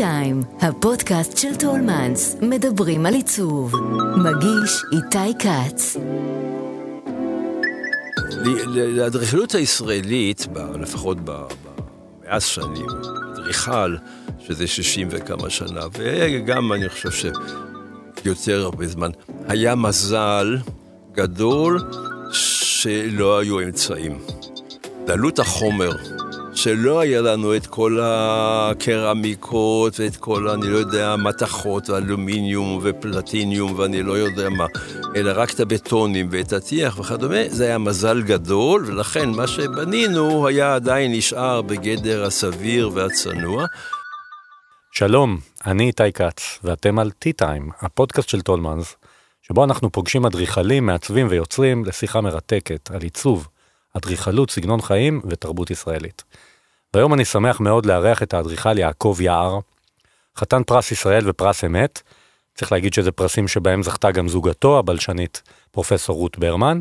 טיים, הפודקאסט של טולמנס, מדברים על עיצוב. מגיש איתי כץ. לאדריכלות הישראלית, לפחות במאה שנים, אדריכל, שזה 60 וכמה שנה, וגם אני חושב שיותר הרבה זמן, היה מזל גדול שלא היו אמצעים. דלות החומר שלא היה לנו את כל הקרמיקות ואת כל, אני לא יודע, מתכות, אלומיניום ופלטיניום ואני לא יודע מה, אלא רק את הבטונים ואת הטיח וכדומה, זה היה מזל גדול, ולכן מה שבנינו היה עדיין נשאר בגדר הסביר והצנוע. שלום, אני איתי כץ, ואתם על T-Time, הפודקאסט של טולמנס, שבו אנחנו פוגשים אדריכלים, מעצבים ויוצרים לשיחה מרתקת על עיצוב, אדריכלות, סגנון חיים ותרבות ישראלית. והיום אני שמח מאוד לארח את האדריכל יעקב יער, חתן פרס ישראל ופרס אמת. צריך להגיד שזה פרסים שבהם זכתה גם זוגתו, הבלשנית פרופסור רות ברמן.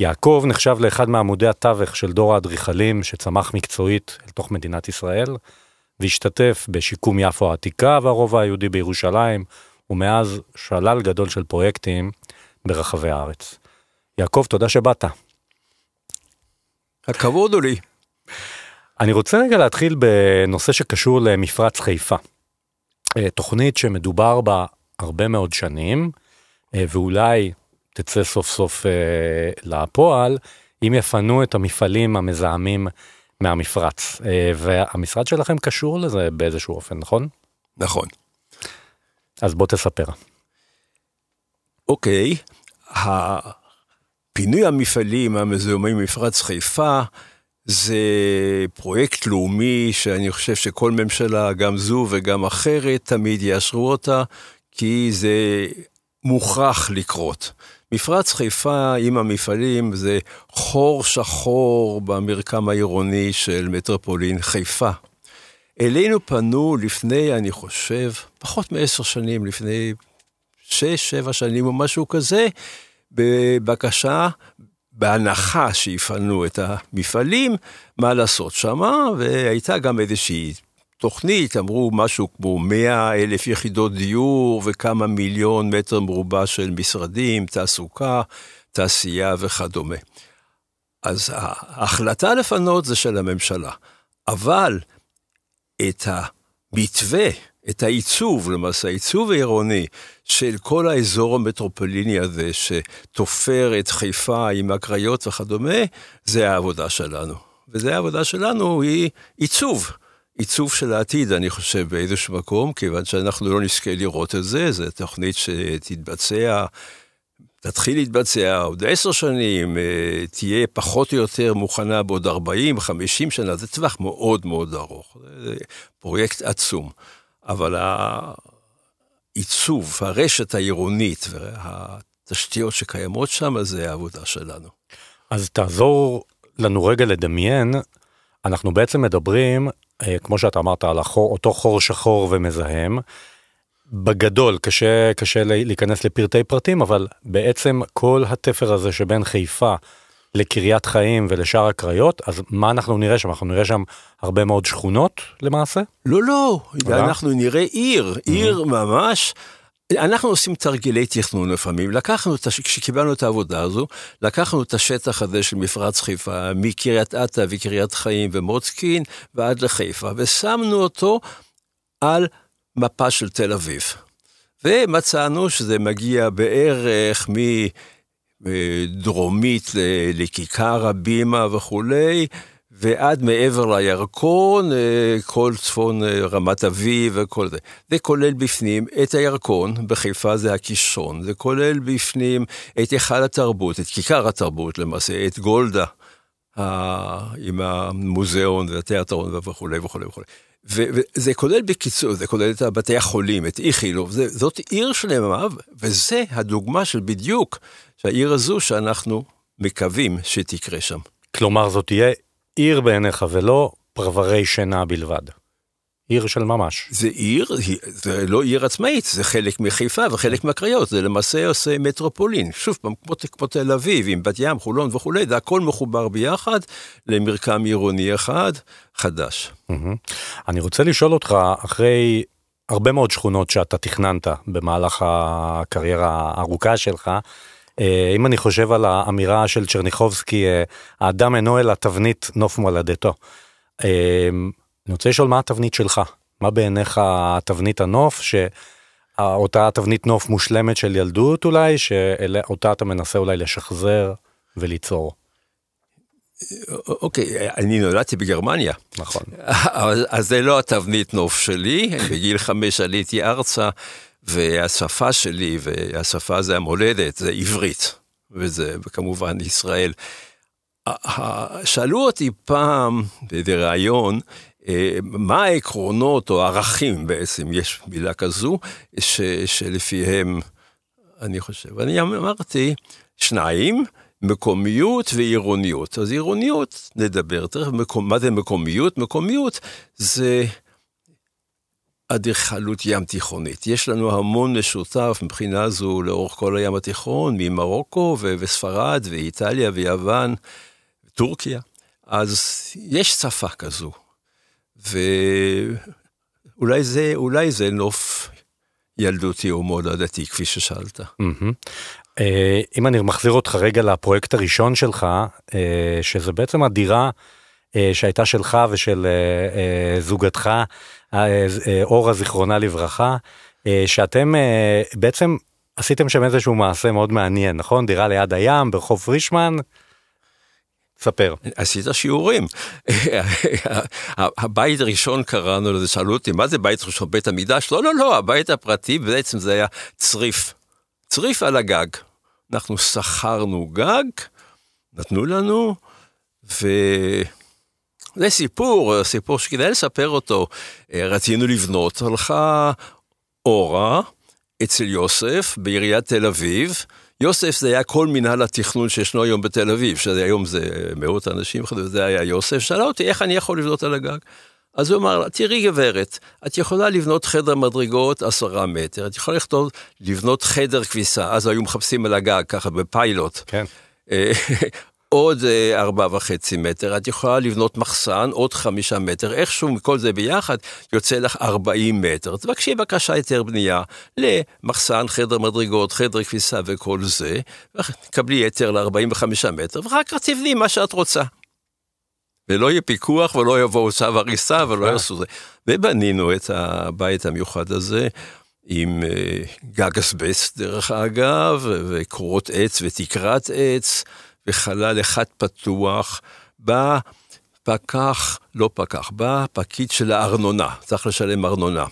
יעקב נחשב לאחד מעמודי התווך של דור האדריכלים שצמח מקצועית אל תוך מדינת ישראל, והשתתף בשיקום יפו העתיקה והרובע היהודי בירושלים, ומאז שלל גדול של פרויקטים ברחבי הארץ. יעקב, תודה שבאת. הכבוד הוא לי. אני רוצה רגע להתחיל בנושא שקשור למפרץ חיפה. אה, תוכנית שמדובר בה הרבה מאוד שנים, אה, ואולי תצא סוף סוף אה, לפועל, אם יפנו את המפעלים המזהמים מהמפרץ. והמשרד שלכם קשור לזה באיזשהו אופן, נכון? נכון. אז בוא תספר. אוקיי, פינוי המפעלים המזוהמים ממפרץ חיפה זה פרויקט לאומי שאני חושב שכל ממשלה, גם זו וגם אחרת, תמיד יאשרו אותה, כי זה מוכרח לקרות. מפרץ חיפה עם המפעלים זה חור שחור במרקם העירוני של מטרופולין חיפה. אלינו פנו לפני, אני חושב, פחות מעשר שנים, לפני שש, שבע שנים או משהו כזה, בבקשה בהנחה שיפנו את המפעלים, מה לעשות שמה, והייתה גם איזושהי תוכנית, אמרו משהו כמו 100 אלף יחידות דיור וכמה מיליון מטר מרובע של משרדים, תעסוקה, תעשייה וכדומה. אז ההחלטה לפנות זה של הממשלה, אבל את המתווה, את העיצוב, למעשה העיצוב העירוני של כל האזור המטרופוליני הזה, שתופר את חיפה עם הקריות וכדומה, זה העבודה שלנו. וזה העבודה שלנו, היא עיצוב. עיצוב של העתיד, אני חושב, באיזשהו מקום, כיוון שאנחנו לא נזכה לראות את זה, זו תוכנית שתתבצע, תתחיל להתבצע עוד עשר שנים, אה, תהיה פחות או יותר מוכנה בעוד 40, 50 שנה, זה טווח מאוד מאוד ארוך, זה פרויקט עצום. אבל העיצוב, הרשת העירונית והתשתיות שקיימות שם, זה העבודה שלנו. אז תעזור לנו רגע לדמיין, אנחנו בעצם מדברים, אה, כמו שאתה אמרת, על החור, אותו חור שחור ומזהם. בגדול, קשה, קשה להיכנס לפרטי פרטים, אבל בעצם כל התפר הזה שבין חיפה לקריית חיים ולשאר הקריות, אז מה אנחנו נראה שם? אנחנו נראה שם הרבה מאוד שכונות למעשה? לא, לא, אנחנו נראה עיר, עיר ממש. אנחנו עושים תרגילי תכנון לפעמים, לקחנו, כשקיבלנו את העבודה הזו, לקחנו את השטח הזה של מפרץ חיפה, מקריית אתא וקריית חיים ומוצקין ועד לחיפה, ושמנו אותו על מפה של תל אביב. ומצאנו שזה מגיע בערך מ... דרומית לכיכר הבימה וכולי, ועד מעבר לירקון, אה, כל צפון אה, רמת אביב וכל זה. זה כולל בפנים את הירקון, בחיפה זה הקישון, זה כולל בפנים את היכל התרבות, את כיכר התרבות למעשה, את גולדה, עם המוזיאון והתיאטרון וכולי וכולי וכולי. וזה כולל בקיצור, זה כולל את בתי החולים, את איכילוב, זאת עיר שלמה, וזה הדוגמה של בדיוק, שהעיר הזו שאנחנו מקווים שתקרה שם. כלומר, זאת תהיה עיר בעיניך ולא פרברי שינה בלבד. עיר של ממש. זה עיר, זה לא עיר עצמאית, זה חלק מחיפה וחלק מהקריות, זה למעשה עושה מטרופולין. שוב פעם, כמו, כמו תל אביב, עם בת ים, חולון וכולי, זה הכל מחובר ביחד למרקם עירוני אחד חדש. אני רוצה לשאול אותך, אחרי הרבה מאוד שכונות שאתה תכננת במהלך הקריירה הארוכה שלך. אה, אם אני חושב על האמירה של צ'רניחובסקי, אה, האדם אינו אלא תבנית נוף מולדתו. אה, אני רוצה לשאול מה התבנית שלך? מה בעיניך תבנית הנוף, שאותה תבנית נוף מושלמת של ילדות אולי, שאותה אתה מנסה אולי לשחזר וליצור? אוקיי, אני נולדתי בגרמניה. נכון. אז זה לא התבנית נוף שלי, בגיל חמש עליתי ארצה, והשפה שלי, והשפה זה המולדת, זה עברית, וזה כמובן ישראל. שאלו אותי פעם באיזה ראיון, אה, מה העקרונות או ערכים בעצם, יש מילה כזו, ש, שלפיהם, אני חושב, אני אמרתי, שניים, מקומיות ועירוניות. אז עירוניות, נדבר תכף, מקום, מה זה מקומיות? מקומיות זה אדריכלות ים תיכונית. יש לנו המון משותף מבחינה זו לאורך כל הים התיכון, ממרוקו ו- וספרד ואיטליה ויוון, טורקיה. אז יש שפה כזו. ואולי זה, אולי זה נוף ילדותי או מולדתי, כפי ששאלת. Mm-hmm. אם אני מחזיר אותך רגע לפרויקט הראשון שלך, אה, שזה בעצם הדירה אה, שהייתה שלך ושל זוגתך, אורה זיכרונה לברכה, שאתם בעצם עשיתם שם איזשהו מעשה מאוד מעניין, נכון? דירה ליד הים ברחוב פרישמן. ספר. עשית שיעורים. הבית הראשון קראנו לזה, שאלו אותי, מה זה בית ראשון? בית המקדש? לא, לא, לא, הבית הפרטי בעצם זה היה צריף. צריף על הגג. אנחנו שכרנו גג, נתנו לנו, וזה סיפור, סיפור שכדאי לספר אותו. רצינו לבנות, הלכה אורה אצל יוסף בעיריית תל אביב. יוסף זה היה כל מנהל התכנון שישנו היום בתל אביב, שהיום זה מאות אנשים, זה היה יוסף, שאלה אותי איך אני יכול לבנות על הגג. אז הוא אמר לה, תראי גברת, את יכולה לבנות חדר מדרגות עשרה מטר, את יכולה לכתוב לבנות חדר כביסה, אז היו מחפשים על הגג ככה בפיילוט. כן. אה, עוד אה, ארבע וחצי מטר, את יכולה לבנות מחסן, עוד חמישה מטר, איכשהו מכל זה ביחד יוצא לך ארבעים מטר. תבקשי בקשה היתר בנייה למחסן, חדר מדרגות, חדר כביסה וכל זה, תקבלי היתר ל-45 מטר, ואחר כך תבני מה שאת רוצה. ולא יהיה פיקוח ולא יבואו צו הריסה ולא יעשו זה. ובנינו את הבית המיוחד הזה עם אה, גג אסבסט דרך אגב, וקורות עץ ותקרת עץ, וחלל אחד פתוח. בא פקח, לא פקח, בא פקיד של הארנונה, צריך לשלם ארנונה.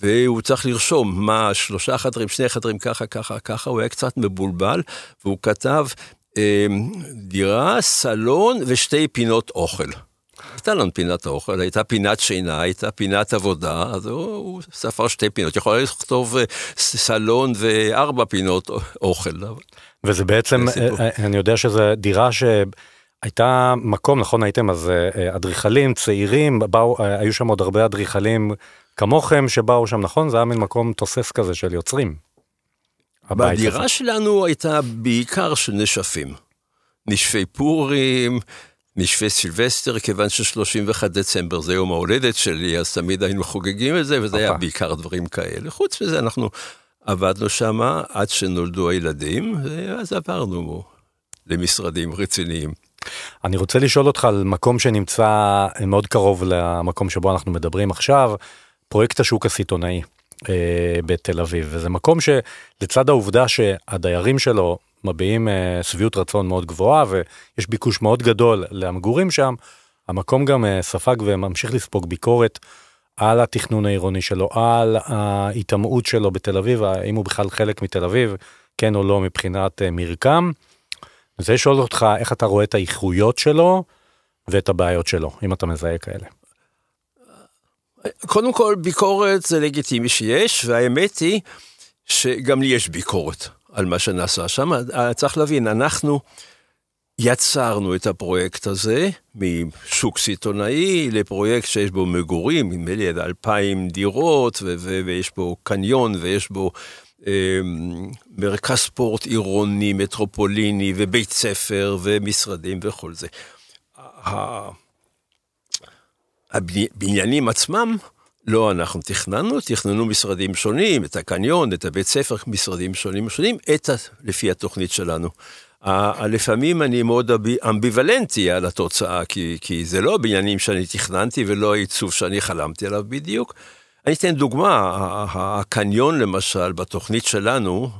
והוא צריך לרשום מה שלושה חדרים, שני חדרים, ככה, ככה, ככה, הוא היה קצת מבולבל, והוא כתב אמ, דירה, סלון ושתי פינות אוכל. הייתה לנו פינת האוכל, הייתה פינת שינה, הייתה פינת עבודה, אז הוא, הוא ספר שתי פינות, יכול לכתוב אה, סלון וארבע פינות אוכל. וזה בעצם, אה, אה, אני יודע שזו דירה שהייתה מקום, נכון הייתם אז אדריכלים צעירים, באו, היו שם עוד הרבה אדריכלים כמוכם שבאו שם, נכון? זה היה מין מקום תוסס כזה של יוצרים. הדירה הזה. שלנו הייתה בעיקר של נשפים. נשפי פורים, נשפי סילבסטר, כיוון ש-31 דצמבר זה יום ההולדת שלי, אז תמיד היינו חוגגים את זה, וזה היה בעיקר דברים כאלה. חוץ מזה, אנחנו עבדנו שם עד שנולדו הילדים, ואז עברנו למשרדים רציניים. אני רוצה לשאול אותך על מקום שנמצא מאוד קרוב למקום שבו אנחנו מדברים עכשיו, פרויקט השוק הסיטונאי. אה, בתל אביב, וזה מקום שלצד העובדה שהדיירים שלו מביעים אה, שביעות רצון מאוד גבוהה ויש ביקוש מאוד גדול למגורים שם, המקום גם אה, ספג וממשיך לספוג ביקורת על התכנון העירוני שלו, על ההיטמעות שלו בתל אביב, האם הוא בכלל חלק מתל אביב, כן או לא מבחינת מרקם. אני רוצה לשאול אותך איך אתה רואה את האיכויות שלו ואת הבעיות שלו, אם אתה מזהה כאלה. קודם כל, ביקורת זה לגיטימי שיש, והאמת היא שגם לי יש ביקורת על מה שנעשה שם. צריך להבין, אנחנו יצרנו את הפרויקט הזה משוק סיטונאי לפרויקט שיש בו מגורים, נדמה לי עד אלפיים דירות, ויש בו קניון, ויש בו אה, מרכז ספורט עירוני, מטרופוליני, ובית ספר, ומשרדים וכל זה. הבניינים עצמם לא אנחנו תכננו, תכננו משרדים שונים, את הקניון, את הבית ספר, משרדים שונים שונים, את לפי התוכנית שלנו. לפעמים אני מאוד אמביוולנטי על התוצאה, כי, כי זה לא בניינים שאני תכננתי ולא העיצוב שאני חלמתי עליו בדיוק. אני אתן דוגמה, הקניון למשל, בתוכנית שלנו,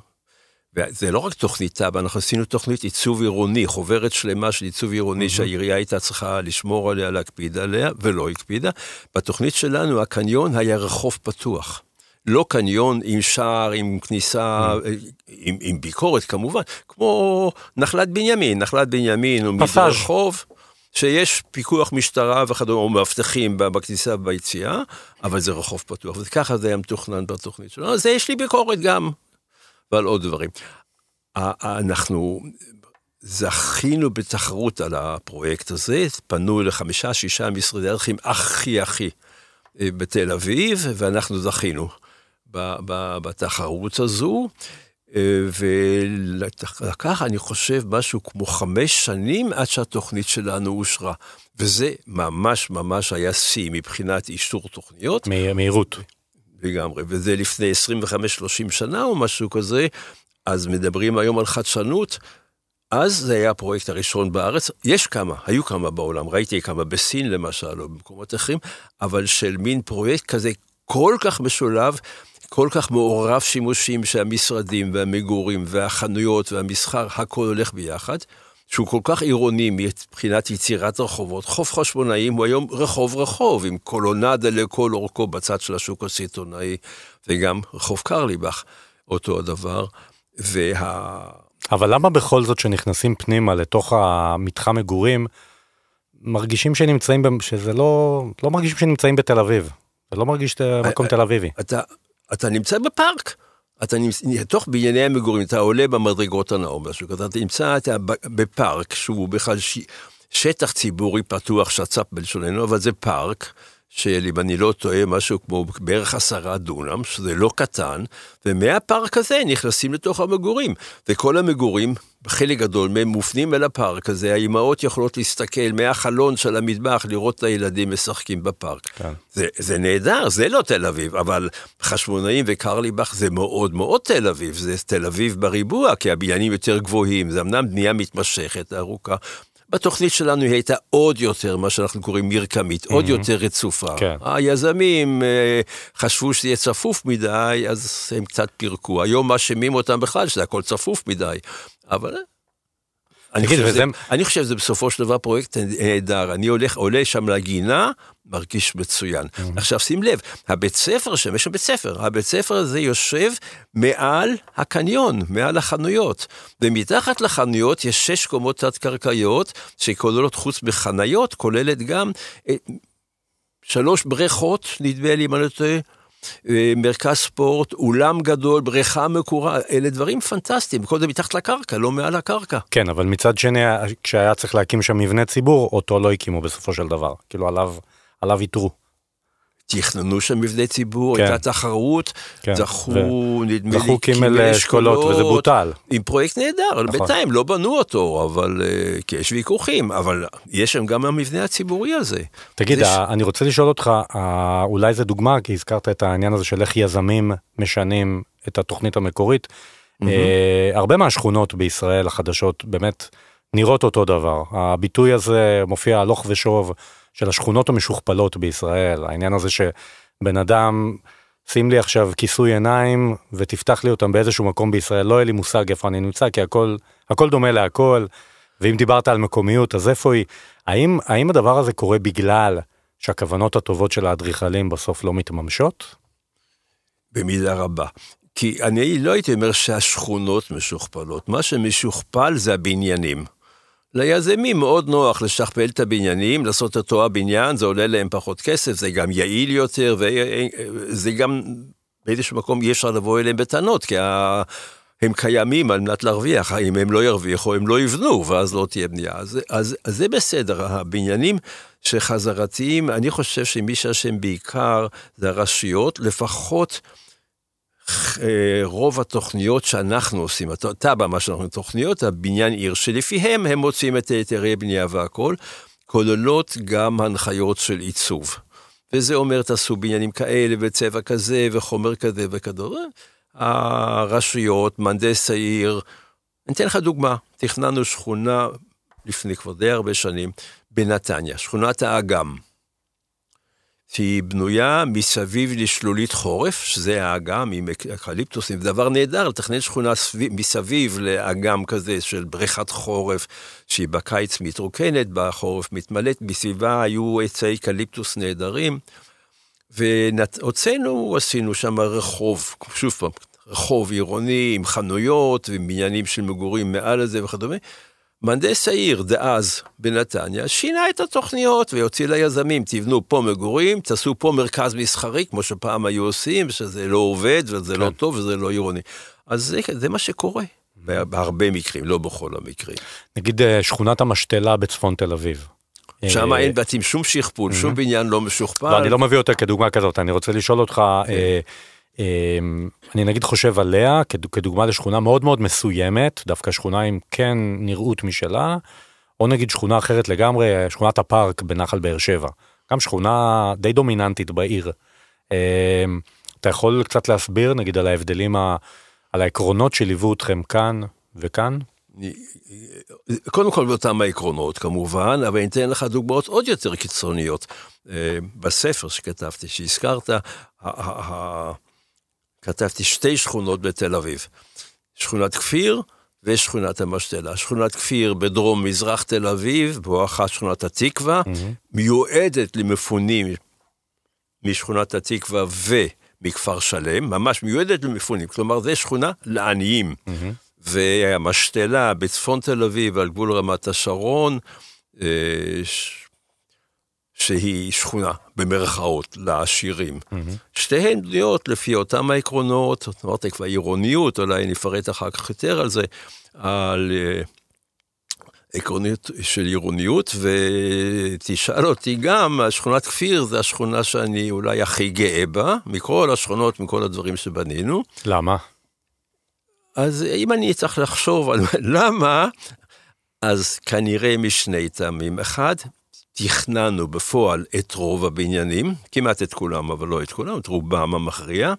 וזה לא רק תוכנית תב"ע, אנחנו עשינו תוכנית עיצוב עירוני, חוברת שלמה של עיצוב עירוני mm-hmm. שהעירייה הייתה צריכה לשמור עליה, להקפיד עליה, ולא הקפידה. בתוכנית שלנו הקניון היה רחוב פתוח. לא קניון עם שער, עם כניסה. עם, עם ביקורת כמובן, כמו נחלת בנימין, נחלת בנימין הוא רחוב. שיש פיקוח משטרה וכדומה, או מאבטחים בכניסה וביציאה, אבל זה רחוב פתוח, וככה זה היה מתוכנן בתוכנית שלנו. אז יש לי ביקורת גם, ועל עוד דברים. אנחנו זכינו בתחרות על הפרויקט הזה, פנו לחמישה, שישה משרדי ערכים הכי הכי בתל אביב, ואנחנו זכינו בתחרות הזו. אה, ולקח, אני חושב, משהו כמו חמש שנים עד שהתוכנית שלנו אושרה. וזה ממש ממש היה שיא מבחינת אישור תוכניות. מהירות. לגמרי, וזה לפני 25-30 שנה או משהו כזה, אז מדברים היום על חדשנות. אז זה היה הפרויקט הראשון בארץ, יש כמה, היו כמה בעולם, ראיתי כמה בסין למשל, או במקומות אחרים, אבל של מין פרויקט כזה כל כך משולב, כל כך מעורב שימושים שהמשרדים והמגורים והחנויות והמסחר, הכל הולך ביחד. שהוא כל כך עירוני מבחינת יצירת רחובות. חוף חשבונאים הוא היום רחוב רחוב, עם קולונדה לכל אורכו בצד של השוק הסיטונאי, וגם רחוב קרליבך, אותו הדבר. וה... אבל למה בכל זאת שנכנסים פנימה לתוך המתחם מגורים, מרגישים שנמצאים, שזה לא, לא מרגישים שנמצאים בתל אביב. זה לא מרגיש מקום תל אביבי. אתה, אתה נמצא בפארק. אתה נמצא, תוך בנייני המגורים, אתה עולה במדרגות הנאור, משהו כזה, אתה נמצא אתה בפארק שהוא בכלל ש... שטח ציבורי פתוח, שצ"פ בלשוננו, אבל זה פארק. של אם אני לא טועה משהו כמו בערך עשרה דונם, שזה לא קטן, ומהפארק הזה נכנסים לתוך המגורים. וכל המגורים, חלק גדול מהם מופנים אל הפארק הזה, האימהות יכולות להסתכל מהחלון של המטבח, לראות את הילדים משחקים בפארק. כן. זה, זה נהדר, זה לא תל אביב, אבל חשמונאים וקרליבך זה מאוד מאוד תל אביב, זה תל אביב בריבוע, כי הבניינים יותר גבוהים, זה אמנם בנייה מתמשכת, ארוכה, בתוכנית שלנו היא הייתה עוד יותר, מה שאנחנו קוראים מרקמית, mm-hmm. עוד יותר רצופה. כן. היזמים אה, חשבו שזה יהיה צפוף מדי, אז הם קצת פירקו. היום מאשימים אותם בכלל שזה הכל צפוף מדי, אבל... אני חושב, וזה... אני חושב שזה בסופו של דבר פרויקט נהדר, אני הולך, עולה שם לגינה, מרגיש מצוין. Mm-hmm. עכשיו שים לב, הבית ספר שם, יש שם בית ספר, הבית ספר הזה יושב מעל הקניון, מעל החנויות, ומתחת לחנויות יש שש קומות תת-קרקעיות, שכוללות חוץ מחניות, כוללת גם אה, שלוש בריכות, נדמה לי אם אני לא טועה. אה, מרכז ספורט, אולם גדול, בריכה מקורה, אלה דברים פנטסטיים, כל זה מתחת לקרקע, לא מעל הקרקע. כן, אבל מצד שני, כשהיה צריך להקים שם מבנה ציבור, אותו לא הקימו בסופו של דבר, כאילו עליו, עליו איתרו. תכננו שם מבני ציבור, כן. הייתה תחרות, כן. זכו, ו... נדמה לי, קימל אשכולות, וזה בוטל. עם פרויקט נהדר, נכון. בינתיים לא בנו אותו, אבל, uh, כי יש ויכוחים, אבל יש שם גם המבנה הציבורי הזה. תגיד, ש... אני רוצה לשאול אותך, אולי זה דוגמה, כי הזכרת את העניין הזה של איך יזמים משנים את התוכנית המקורית. Mm-hmm. Uh, הרבה מהשכונות בישראל החדשות באמת נראות אותו דבר. הביטוי הזה מופיע הלוך ושוב. של השכונות המשוכפלות בישראל, העניין הזה שבן אדם, שים לי עכשיו כיסוי עיניים ותפתח לי אותם באיזשהו מקום בישראל, לא יהיה לי מושג איפה אני נמצא, כי הכל, הכל דומה להכל, ואם דיברת על מקומיות, אז איפה היא? האם, האם הדבר הזה קורה בגלל שהכוונות הטובות של האדריכלים בסוף לא מתממשות? במידה רבה. כי אני לא הייתי אומר שהשכונות משוכפלות, מה שמשוכפל זה הבניינים. ליזמים מאוד נוח לשכפל את הבניינים, לעשות אותו הבניין, זה עולה להם פחות כסף, זה גם יעיל יותר, וזה גם באיזשהו מקום אי אפשר לבוא אליהם בטענות, כי הם קיימים על מנת להרוויח, אם הם לא ירוויחו, הם לא יבנו, ואז לא תהיה בנייה. אז, אז, אז זה בסדר, הבניינים שחזרתיים, אני חושב שמי שאשם בעיקר זה הרשויות, לפחות רוב התוכניות שאנחנו עושים, תב"ע, מה שאנחנו תוכניות, הבניין עיר, שלפיהם הם מוצאים את היתרי בנייה והכל, כוללות גם הנחיות של עיצוב. וזה אומר תעשו בניינים כאלה וצבע כזה וחומר כזה וכדומה. הרשויות, מהנדס העיר, אני אתן לך דוגמה, תכננו שכונה לפני כבר די הרבה שנים בנתניה, שכונת האגם. שהיא בנויה מסביב לשלולית חורף, שזה האגם עם אקליפטוסים, דבר נהדר לתכנן שכונה סביב, מסביב לאגם כזה של בריכת חורף, שהיא בקיץ מתרוקנת, בחורף מתמלאת, בסביבה היו עצי אקליפטוס נהדרים, והוצאנו, עשינו שם רחוב, שוב פעם, רחוב עירוני עם חנויות ובניינים של מגורים מעל לזה וכדומה. מהנדס העיר דאז בנתניה שינה את התוכניות והוציא ליזמים, תבנו פה מגורים, תעשו פה מרכז מסחרי, כמו שפעם היו עושים, שזה לא עובד וזה לא כן. לא טוב וזה לא עירוני. אז זה, זה מה שקורה. בהרבה מקרים, לא בכל המקרים. נגיד אה, שכונת המשתלה בצפון תל אביב. שם אה, אין בתים שום שכפול, שום בניין לא משוכפל. לא, אני לא מביא אותה כדוגמה כזאת, אני רוצה לשאול אותך, כן. אמ, אני נגיד חושב עליה כדוגמה לשכונה מאוד מאוד מסוימת, דווקא שכונה עם כן נראות משלה, או נגיד שכונה אחרת לגמרי, שכונת הפארק בנחל באר שבע. גם שכונה די דומיננטית בעיר. אמ, אתה יכול קצת להסביר נגיד על ההבדלים, על העקרונות שליוו אתכם כאן וכאן? קודם כל באותם העקרונות כמובן, אבל אני אתן לך דוגמאות עוד יותר קיצוניות. אה, בספר שכתבתי, שהזכרת, כתבתי שתי שכונות בתל אביב, שכונת כפיר ושכונת המשתלה. שכונת כפיר בדרום מזרח תל אביב, בואכה שכונת התקווה, mm-hmm. מיועדת למפונים משכונת התקווה ומכפר שלם, ממש מיועדת למפונים, כלומר זו שכונה לעניים. Mm-hmm. והמשתלה בצפון תל אביב, על גבול רמת השרון, אה, שהיא שכונה, במרכאות, לעשירים. Mm-hmm. שתיהן בנויות לפי אותם העקרונות, אמרתי כבר עירוניות, אולי נפרט אחר כך יותר על זה, על uh, עקרוניות של עירוניות, ותשאל אותי גם, שכונת כפיר זה השכונה שאני אולי הכי גאה בה, מכל השכונות, מכל הדברים שבנינו. למה? אז אם אני צריך לחשוב על למה, אז כנראה משני טעמים. אחד, תכננו בפועל את רוב הבניינים, כמעט את כולם, אבל לא את כולם, את רובם המכריע,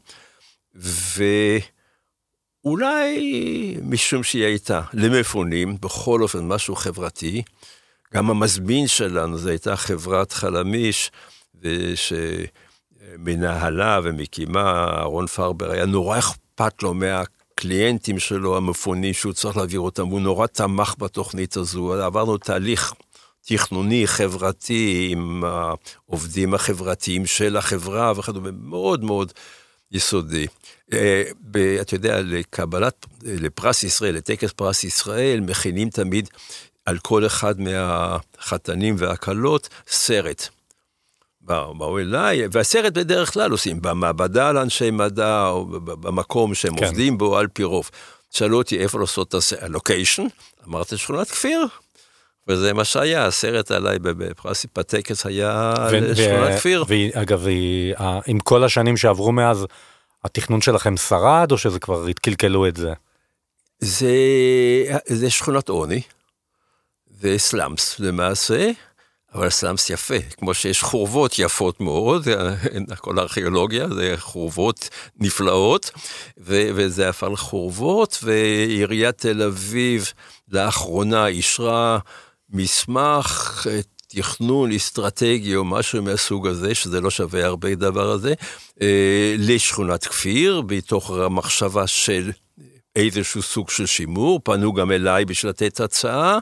ואולי משום שהיא הייתה למפונים, בכל אופן משהו חברתי, גם המזמין שלנו, זו הייתה חברת חלמיש, שמנהלה ומקימה, אהרון פרבר, היה נורא אכפת לו מהקליינטים שלו המפונים שהוא צריך להעביר אותם, הוא נורא תמך בתוכנית הזו, עברנו תהליך תכנוני, חברתי, עם העובדים החברתיים של החברה וכדומה, מאוד מאוד יסודי. אה, אתה יודע, לקבלת, לפרס ישראל, לטקס פרס ישראל, מכינים תמיד על כל אחד מהחתנים והכלות סרט. באו אליי, והסרט בדרך כלל עושים במעבדה לאנשי מדע, או במקום שהם כן. עובדים בו על פי רוב. שאלו אותי איפה לעשות את הסרט, הלוקיישן, אמרתי שכונת כפיר. וזה מה שהיה, הסרט עליי בפרס בטקס היה שכונת כפיר. ואגב, עם כל השנים שעברו מאז, התכנון שלכם שרד, או שזה כבר התקלקלו את זה? זה, זה שכונת עוני, וסלאמס למעשה, אבל סלאמס יפה, כמו שיש חורבות יפות מאוד, כל הארכיאולוגיה זה חורבות נפלאות, ו- וזה הפך לחורבות, ועיריית תל אביב לאחרונה אישרה מסמך תכנון אסטרטגי או משהו מהסוג הזה, שזה לא שווה הרבה דבר הזה, אה, לשכונת כפיר, בתוך המחשבה של איזשהו סוג של שימור, פנו גם אליי בשביל לתת הצעה.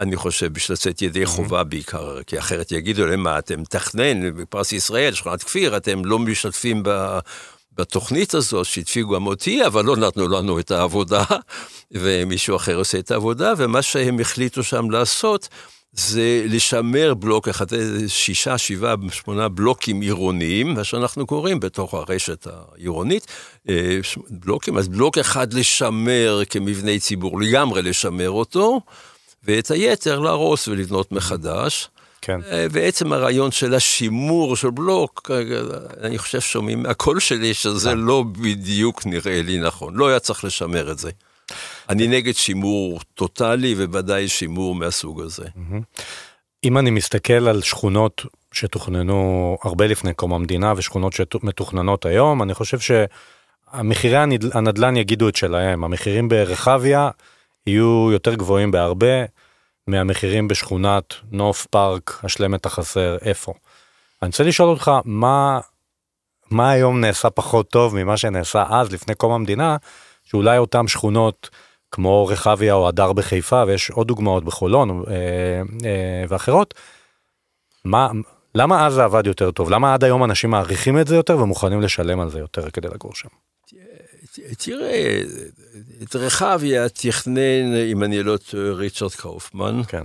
אני חושב בשביל לצאת ידי חובה בעיקר, כי אחרת יגידו להם מה, אתם מתכנן בפרס ישראל, שכונת כפיר, אתם לא משתתפים ב... בתוכנית הזאת, שהדפיקו גם אותי, אבל לא נתנו לנו את העבודה, ומישהו אחר עושה את העבודה, ומה שהם החליטו שם לעשות, זה לשמר בלוק אחד, שישה, שבעה, שמונה בלוקים עירוניים, מה שאנחנו קוראים בתוך הרשת העירונית, אה, בלוקים, אז בלוק אחד לשמר כמבני ציבור, לגמרי לשמר אותו, ואת היתר להרוס ולבנות מחדש. כן. אה, ועצם הרעיון של השימור של בלוק, אה, אני חושב שומעים מהקול שלי שזה כן. לא בדיוק נראה לי נכון, לא היה צריך לשמר את זה. אני נגד שימור טוטאלי ובוודאי שימור מהסוג הזה. אם אני מסתכל על שכונות שתוכננו הרבה לפני קום המדינה ושכונות שמתוכננות היום, אני חושב שהמחירי הנדל"ן יגידו את שלהם. המחירים ברחביה יהיו יותר גבוהים בהרבה מהמחירים בשכונת נוף פארק, השלמת החסר, איפה. אני רוצה לשאול אותך, מה, מה היום נעשה פחות טוב ממה שנעשה אז, לפני קום המדינה, שאולי אותם שכונות כמו רחביה או הדר בחיפה, ויש עוד דוגמאות בחולון אה, אה, ואחרות, מה, למה אז זה עבד יותר טוב? למה עד היום אנשים מעריכים את זה יותר ומוכנים לשלם על זה יותר כדי לגור שם? תראה, את רחביה תכנן, אם אני לא טועה, ריצ'רד קאופמן. כן.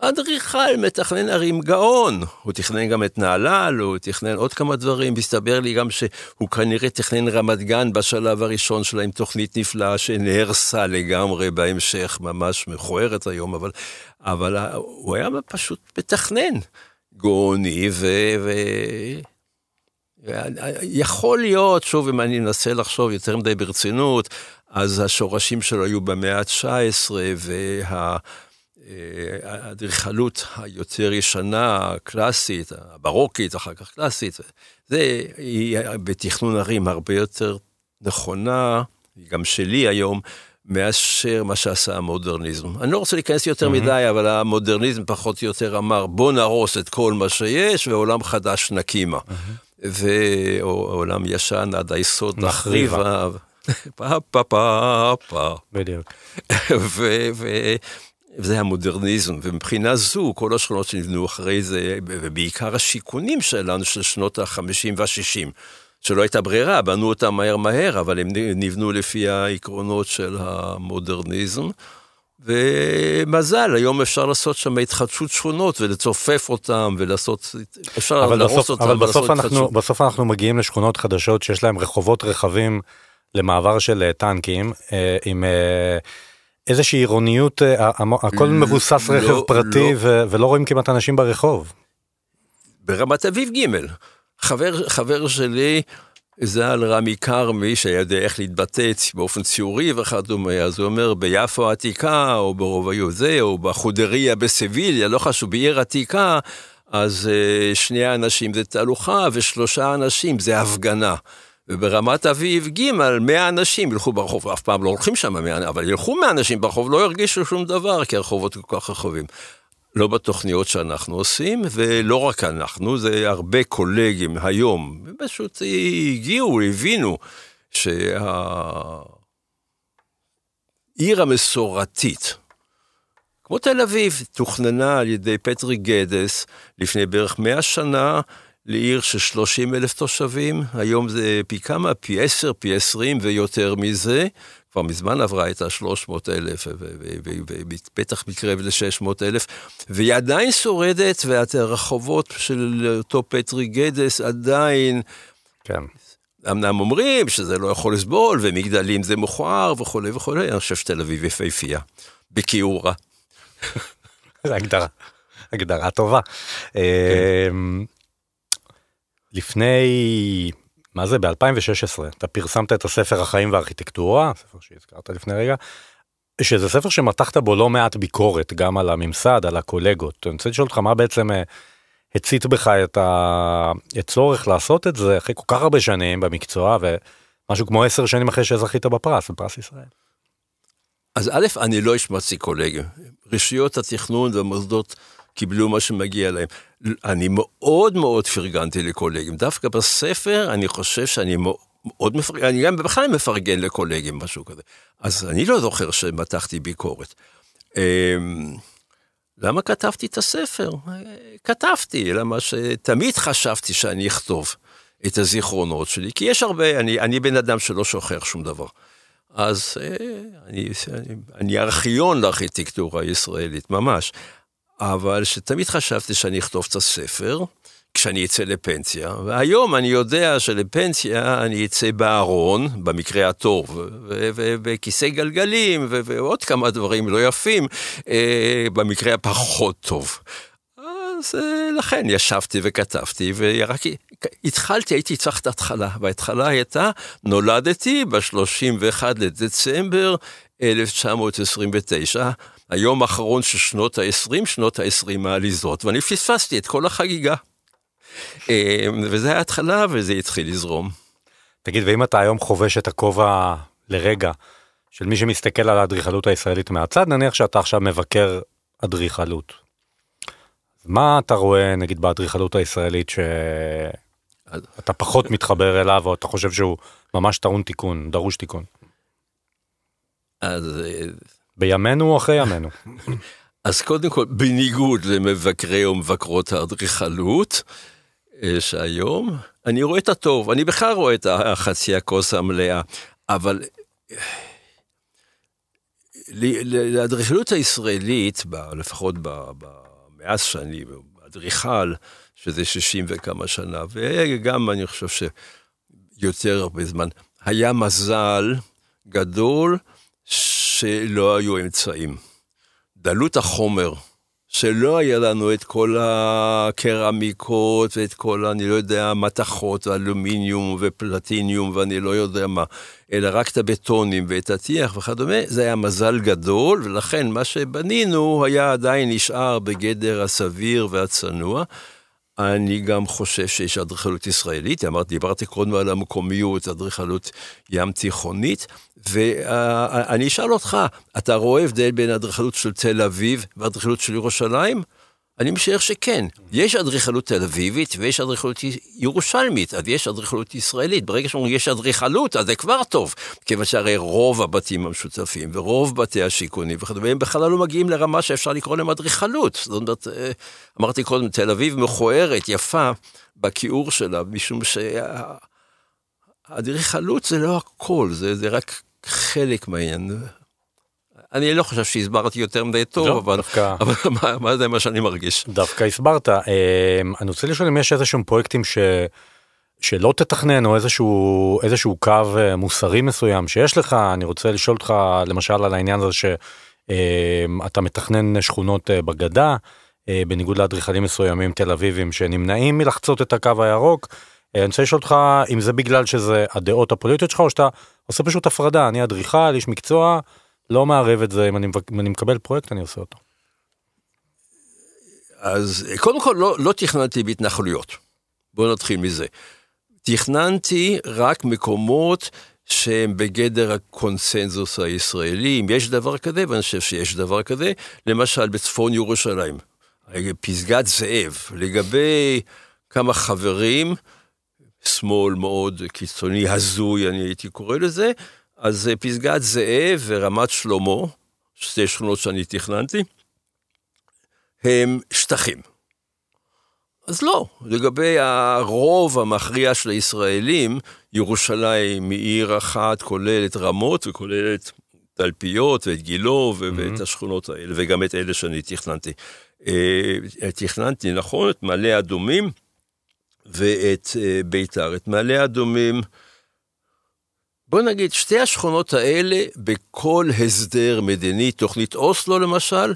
אדריכל מתכנן ערים גאון, הוא תכנן גם את נהלל, הוא תכנן עוד כמה דברים, הסתבר לי גם שהוא כנראה תכנן רמת גן בשלב הראשון שלה עם תוכנית נפלאה שנהרסה לגמרי בהמשך, ממש מכוערת היום, אבל, אבל הוא היה פשוט מתכנן גאוני, ו... ו... יכול להיות, שוב, אם אני אנסה לחשוב יותר מדי ברצינות, אז השורשים שלו היו במאה ה-19, וה... האדריכלות היותר ישנה, הקלאסית, הברוקית, אחר כך קלאסית, זה היא בתכנון ערים הרבה יותר נכונה, גם שלי היום, מאשר מה שעשה המודרניזם. אני לא רוצה להיכנס יותר mm-hmm. מדי, אבל המודרניזם פחות או יותר אמר, בוא נהרוס את כל מה שיש, ועולם חדש נקימה. Mm-hmm. ועולם ישן עד היסוד נחריבה. פה פה פה פה. בדיוק. וזה המודרניזם, ומבחינה זו, כל השכונות שנבנו אחרי זה, ובעיקר השיכונים שלנו של שנות ה-50 וה-60, שלא הייתה ברירה, בנו אותם מהר מהר, אבל הם נבנו לפי העקרונות של המודרניזם. ומזל, היום אפשר לעשות שם התחדשות שכונות ולצופף אותם ולעשות, אפשר להרוס אותם אבל בסוף אנחנו, בסוף אנחנו מגיעים לשכונות חדשות שיש להם רחובות רחבים למעבר של אה, טנקים, אה, עם... אה, איזושהי עירוניות, הכל מבוסס לא, רכב לא, פרטי לא. ולא רואים כמעט אנשים ברחוב. ברמת אביב ג', חבר, חבר שלי, ז"ל רמי כרמי, שהיה יודע איך להתבטא באופן ציורי וכדומה, אז הוא אומר, ביפו העתיקה, או ברובעי זה, או בחודריה בסביליה, לא חשוב, בעיר עתיקה, אז uh, שני אנשים זה תהלוכה, ושלושה אנשים זה הפגנה. וברמת אביב ג' 100 אנשים ילכו ברחוב, אף פעם לא הולכים שם 100, אבל ילכו 100 אנשים ברחוב, לא ירגישו שום דבר, כי הרחובות כל כך רחובים. לא בתוכניות שאנחנו עושים, ולא רק אנחנו, זה הרבה קולגים היום, פשוט הגיעו, הבינו שהעיר המסורתית, כמו תל אביב, תוכננה על ידי פטרי גדס לפני בערך 100 שנה, לעיר של 30 אלף תושבים, היום זה פי כמה, פי 10, פי 20 ויותר מזה, כבר מזמן עברה את ה-300 אלף, ובטח מתקרב ל-600 אלף, והיא עדיין שורדת, והרחובות של אותו פטרי גדס עדיין... כן. אמנם אומרים שזה לא יכול לסבול, ומגדלים זה מכוער וכולי וכולי, אני חושב שתל אביב יפהפייה, בכיעורה. הגדרה, הגדרה טובה. כן. אמ, לפני, מה זה, ב-2016, אתה פרסמת את הספר החיים והארכיטקטורה, ספר שהזכרת לפני רגע, שזה ספר שמתחת בו לא מעט ביקורת, גם על הממסד, על הקולגות. אני רוצה לשאול אותך מה בעצם אה, הצית בך את הצורך לעשות את זה אחרי כל כך הרבה שנים במקצוע, ומשהו כמו עשר שנים אחרי שזכית בפרס, בפרס ישראל. אז א', אני לא השמצתי קולגים. רשויות התכנון והמוסדות קיבלו מה שמגיע להם. אני מאוד מאוד פרגנתי לקולגים. דווקא בספר אני חושב שאני מאוד מפרגן, אני גם בכלל מפרגן לקולגים, משהו כזה. אז אני לא זוכר שמתחתי ביקורת. אמ, למה כתבתי את הספר? כתבתי, למה שתמיד חשבתי שאני אכתוב את הזיכרונות שלי, כי יש הרבה, אני, אני בן אדם שלא שוכח שום דבר. אז אה, אני, אני, אני ארכיון לארכיטקטורה הישראלית, ממש. אבל שתמיד חשבתי שאני אכתוב את הספר כשאני אצא לפנסיה, והיום אני יודע שלפנסיה אני אצא בארון, במקרה הטוב, ובכיסא גלגלים, ועוד כמה דברים לא יפים, אה, במקרה הפחות טוב. אז אה, לכן ישבתי וכתבתי, ורק התחלתי, הייתי צריך את ההתחלה, וההתחלה הייתה, נולדתי ב-31 לדצמבר 1929, היום האחרון של שנות ה-20, שנות ה-20 העליזות, ואני פספסתי את כל החגיגה. אה, וזה היה התחלה וזה התחיל לזרום. תגיד, ואם אתה היום חובש את הכובע לרגע של מי שמסתכל על האדריכלות הישראלית מהצד, נניח שאתה עכשיו מבקר אדריכלות. מה אתה רואה נגיד באדריכלות הישראלית שאתה פחות מתחבר אליו או אתה חושב שהוא ממש טעון תיקון, דרוש תיקון? אז בימינו או אחרי ימינו? אז קודם כל, בניגוד למבקרי או מבקרות האדריכלות, אה, שהיום אני רואה את הטוב, אני בכלל רואה את החצי הכוס המלאה, אבל לאדריכלות הישראלית, לפחות מאז שאני אדריכל, שזה 60 וכמה שנה, וגם אני חושב שיותר הרבה זמן, היה מזל גדול שלא היו אמצעים. דלות החומר, שלא היה לנו את כל הקרמיקות ואת כל, אני לא יודע, מתכות, אלומיניום ופלטיניום ואני לא יודע מה, אלא רק את הבטונים ואת הטיח וכדומה, זה היה מזל גדול, ולכן מה שבנינו היה עדיין נשאר בגדר הסביר והצנוע. אני גם חושב שיש אדריכלות ישראלית, אמרתי, דיברתי קודם על המקומיות, אדריכלות ים תיכונית, ואני אשאל אותך, אתה רואה הבדל בין אדריכלות של תל אביב ואדריכלות של ירושלים? אני משער שכן. יש אדריכלות תל אביבית ויש אדריכלות ירושלמית, אז יש אדריכלות ישראלית. ברגע שאומרים יש אדריכלות, אז זה כבר טוב. כיוון שהרי רוב הבתים המשותפים ורוב בתי השיכונים וכדומה, הם בכלל לא מגיעים לרמה שאפשר לקרוא להם אדריכלות. זאת אומרת, אה, אמרתי קודם, תל אביב מכוערת, יפה, בכיעור שלה, משום שהאדריכלות זה לא הכל, זה, זה רק חלק מהעניין. אני לא חושב שהסברתי יותר מדי טוב, לא, אבל, דווקא... אבל מה, מה זה מה שאני מרגיש. דווקא הסברת. אה, אני רוצה לשאול אם יש איזשהם פרויקטים ש... שלא תתכנן או איזשהו איזשהו קו אה, מוסרי מסוים שיש לך אני רוצה לשאול אותך למשל על העניין הזה שאתה מתכנן שכונות בגדה בניגוד לאדריכלים מסוימים תל אביבים שנמנעים מלחצות את הקו הירוק. אני רוצה לשאול אותך אם זה בגלל שזה הדעות הפוליטיות שלך או שאתה עושה פשוט הפרדה אני אדריכל איש מקצוע לא מערב את זה, אם אני, אם אני מקבל פרויקט אני עושה אותו. אז קודם כל לא, לא תכננתי בהתנחלויות. בואו נתחיל מזה. תכננתי רק מקומות שהם בגדר הקונסנזוס הישראלי, אם יש דבר כזה, ואני חושב שיש דבר כזה, למשל בצפון ירושלים, פסגת זאב, לגבי כמה חברים, שמאל מאוד קיצוני, הזוי, אני הייתי קורא לזה, אז אה, פסגת זאב ורמת שלמה, שתי שכונות שאני תכננתי, הם שטחים. אז לא, לגבי הרוב המכריע של הישראלים, ירושלים היא עיר אחת כוללת רמות וכוללת תלפיות ואת גילו mm-hmm. ואת השכונות האלה, וגם את אלה שאני תכננתי. אה, תכננתי, נכון, את מעלה אדומים ואת אה, ביתר. את מעלה אדומים, בוא נגיד, שתי השכונות האלה, בכל הסדר מדיני, תוכנית אוסלו למשל,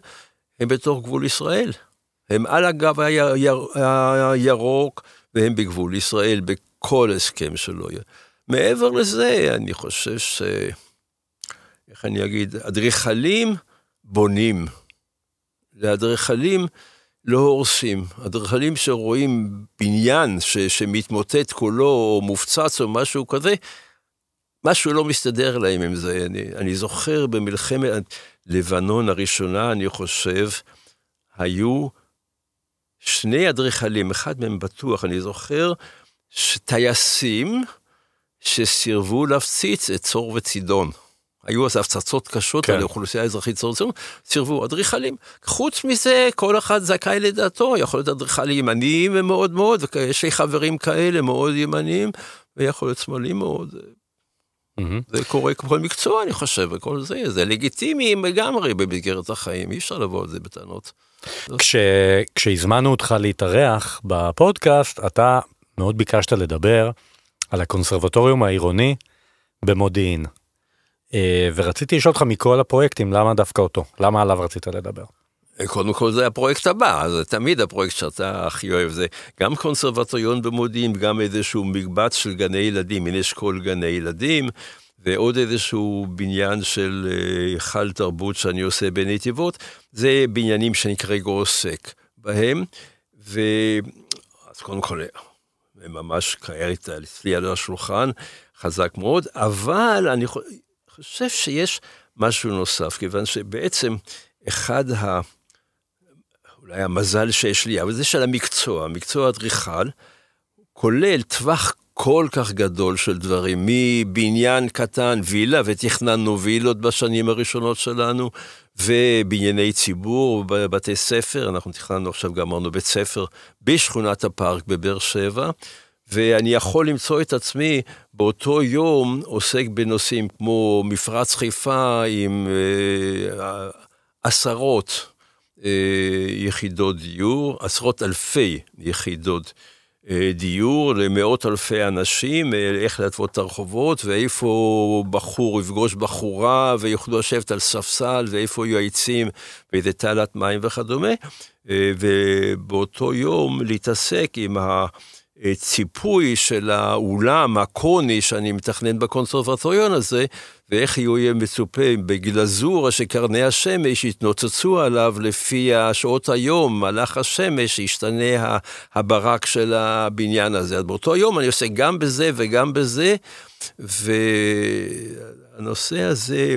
הם בתוך גבול ישראל. הם על הגב הירוק, והם בגבול ישראל, בכל הסכם שלו. מעבר לזה, אני חושב ש... איך אני אגיד? אדריכלים בונים. לאדריכלים לא הורסים. אדריכלים שרואים בניין ש, שמתמוטט כולו, או מופצץ או משהו כזה, משהו לא מסתדר להם עם זה. אני, אני זוכר במלחמת לבנון הראשונה, אני חושב, היו שני אדריכלים, אחד מהם בטוח, אני זוכר, שטייסים שסירבו להפציץ את צור וצידון. היו אז הפצצות קשות כן. על האוכלוסייה האזרחית סירבו אדריכלים. חוץ מזה, כל אחד זכאי לדעתו, יכול להיות אדריכל ימניים מאוד מאוד, ויש לי חברים כאלה מאוד ימניים, ויכול להיות שמאליים מאוד. Mm-hmm. זה קורה בכל מקצוע, אני חושב, וכל זה, זה לגיטימי לגמרי במסגרת החיים, אי אפשר לבוא על זה בטענות. כש, כשהזמנו אותך להתארח בפודקאסט, אתה מאוד ביקשת לדבר על הקונסרבטוריום העירוני במודיעין. אה, ורציתי לשאול אותך מכל הפרויקטים, למה דווקא אותו? למה עליו רצית לדבר? קודם כל זה הפרויקט הבא, זה תמיד הפרויקט שאתה הכי אוהב, זה גם קונסרבטוריון במודיעין, גם איזשהו מקבץ של גני ילדים, הנה אשכול גני ילדים, ועוד איזשהו בניין של היכל תרבות שאני עושה בנתיבות, זה בניינים שאני כרגע עוסק בהם, ואז קודם כל, הם ממש כעת אצלי על השולחן, חזק מאוד, אבל אני חושב שיש משהו נוסף, כיוון שבעצם אחד ה... אולי המזל שיש לי, אבל זה של המקצוע, מקצוע אדריכל, כולל טווח כל כך גדול של דברים, מבניין קטן, וילה, ותכננו וילות בשנים הראשונות שלנו, ובנייני ציבור, בבתי ספר, אנחנו תכננו עכשיו, גמרנו בית ספר בשכונת הפארק בבאר שבע, ואני יכול למצוא את עצמי באותו יום עוסק בנושאים כמו מפרץ חיפה עם אה, עשרות אה, יחידות דיור, עשרות אלפי יחידות אה, דיור למאות אלפי אנשים, אה, איך להתוות את הרחובות, ואיפה בחור יפגוש בחורה ויוכלו לשבת על ספסל, ואיפה יהיו העצים ואיזה תעלת מים וכדומה, אה, ובאותו יום להתעסק עם ה... ציפוי של האולם הקוני שאני מתכנן בקונסרבטוריון הזה, ואיך יהיה מצופה בגלזורה שקרני השמש יתנוצצו עליו לפי שעות היום, מלאך השמש, ישתנה הברק של הבניין הזה. אז באותו יום אני עושה גם בזה וגם בזה, והנושא הזה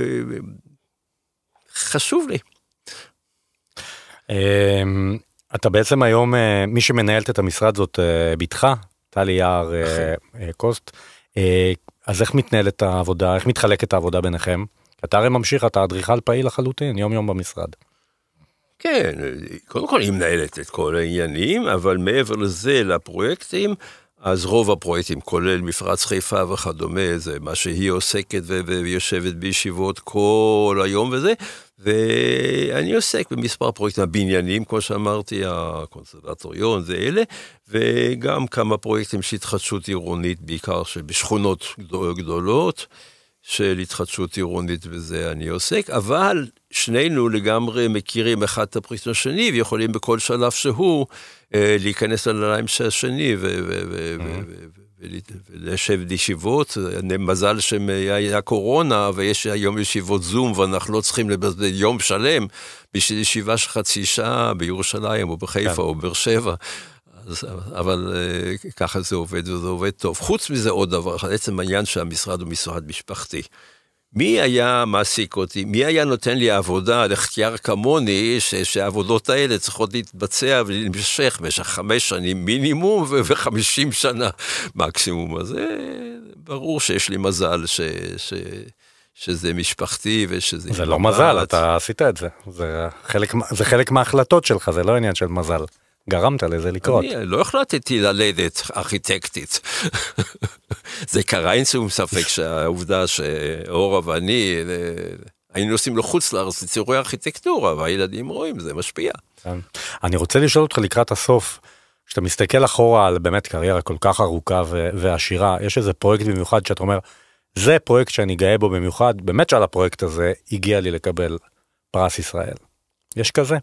חשוב לי. אתה בעצם היום, אה, מי שמנהלת את המשרד זאת אה, בתך, טלי יער אה, קוסט. אז איך מתנהלת העבודה, איך מתחלקת העבודה ביניכם? אתה הרי ממשיך, אתה אדריכל פעיל לחלוטין, יום יום במשרד. כן, קודם כל היא מנהלת את כל העניינים, אבל מעבר לזה, לפרויקטים, אז רוב הפרויקטים, כולל מפרץ חיפה וכדומה, זה מה שהיא עוסקת ויושבת בישיבות כל היום וזה, ואני עוסק במספר פרויקטים, הבניינים, כמו שאמרתי, הקונסרבטוריון זה אלה, וגם כמה פרויקטים של התחדשות עירונית, בעיקר בשכונות גדולות. של התחדשות עירונית וזה אני עוסק, אבל שנינו לגמרי מכירים אחד את הפרויקט השני ויכולים בכל שלב שהוא אה, להיכנס לנעליים של השני ולשבת ישיבות. מזל שהיה קורונה ויש היום ישיבות זום ואנחנו לא צריכים לבזבז יום שלם בשביל ישיבה של חצי שעה בירושלים או בחיפה כן. או באר שבע. אבל אה, ככה זה עובד וזה עובד טוב. חוץ מזה עוד דבר עצם העניין שהמשרד הוא משרד משפחתי. מי היה מעסיק אותי? מי היה נותן לי עבודה לחטיאר כמוני, שהעבודות האלה צריכות להתבצע ולהמשך במשך חמש שנים מינימום וחמישים שנה מקסימום. אז זה ברור שיש לי מזל ש... ש... שזה משפחתי ושזה... זה לא מזל, אתה עשית את זה. זה חלק, זה חלק מההחלטות שלך, זה לא עניין של מזל. גרמת לזה לקרות. אני לא החלטתי ללדת ארכיטקטית. זה קרה אין שום ספק שהעובדה שאורה ואני אה, היינו נוסעים לחוץ לארץ לציורי ארכיטקטורה והילדים רואים זה משפיע. כן. אני רוצה לשאול אותך לקראת הסוף. כשאתה מסתכל אחורה על באמת קריירה כל כך ארוכה ועשירה יש איזה פרויקט במיוחד שאתה אומר זה פרויקט שאני גאה בו במיוחד באמת שעל הפרויקט הזה הגיע לי לקבל פרס ישראל. יש כזה?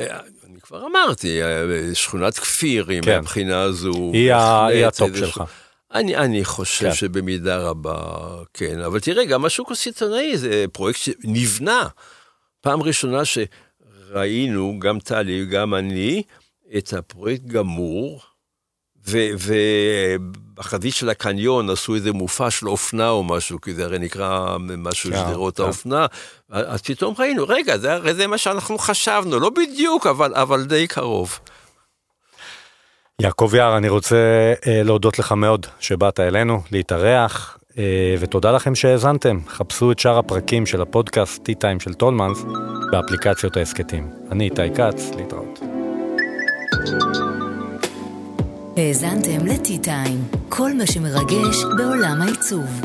אני כבר אמרתי, אה, שכונת כפיר, כן. מהבחינה הזו. היא, היא ה top שלך. אני, אני חושב כן. שבמידה רבה כן, אבל תראה, גם השוק הסיטונאי זה פרויקט שנבנה. פעם ראשונה שראינו, גם טלי, גם אני, את הפרויקט גמור, ובחזית של הקניון עשו איזה מופע של אופנה או משהו, כי זה הרי נקרא משהו כן, שדרות כן. האופנה, אז פתאום ראינו, רגע, זה הרי זה מה שאנחנו חשבנו, לא בדיוק, אבל, אבל די קרוב. יעקב יער, אני רוצה אה, להודות לך מאוד שבאת אלינו, להתארח, אה, ותודה לכם שהאזנתם. חפשו את שאר הפרקים של הפודקאסט T-Time של טולמנס באפליקציות ההסכתים. אני איתי כץ, להתראות. האזנתם לטי-טיים, כל מה שמרגש בעולם העיצוב.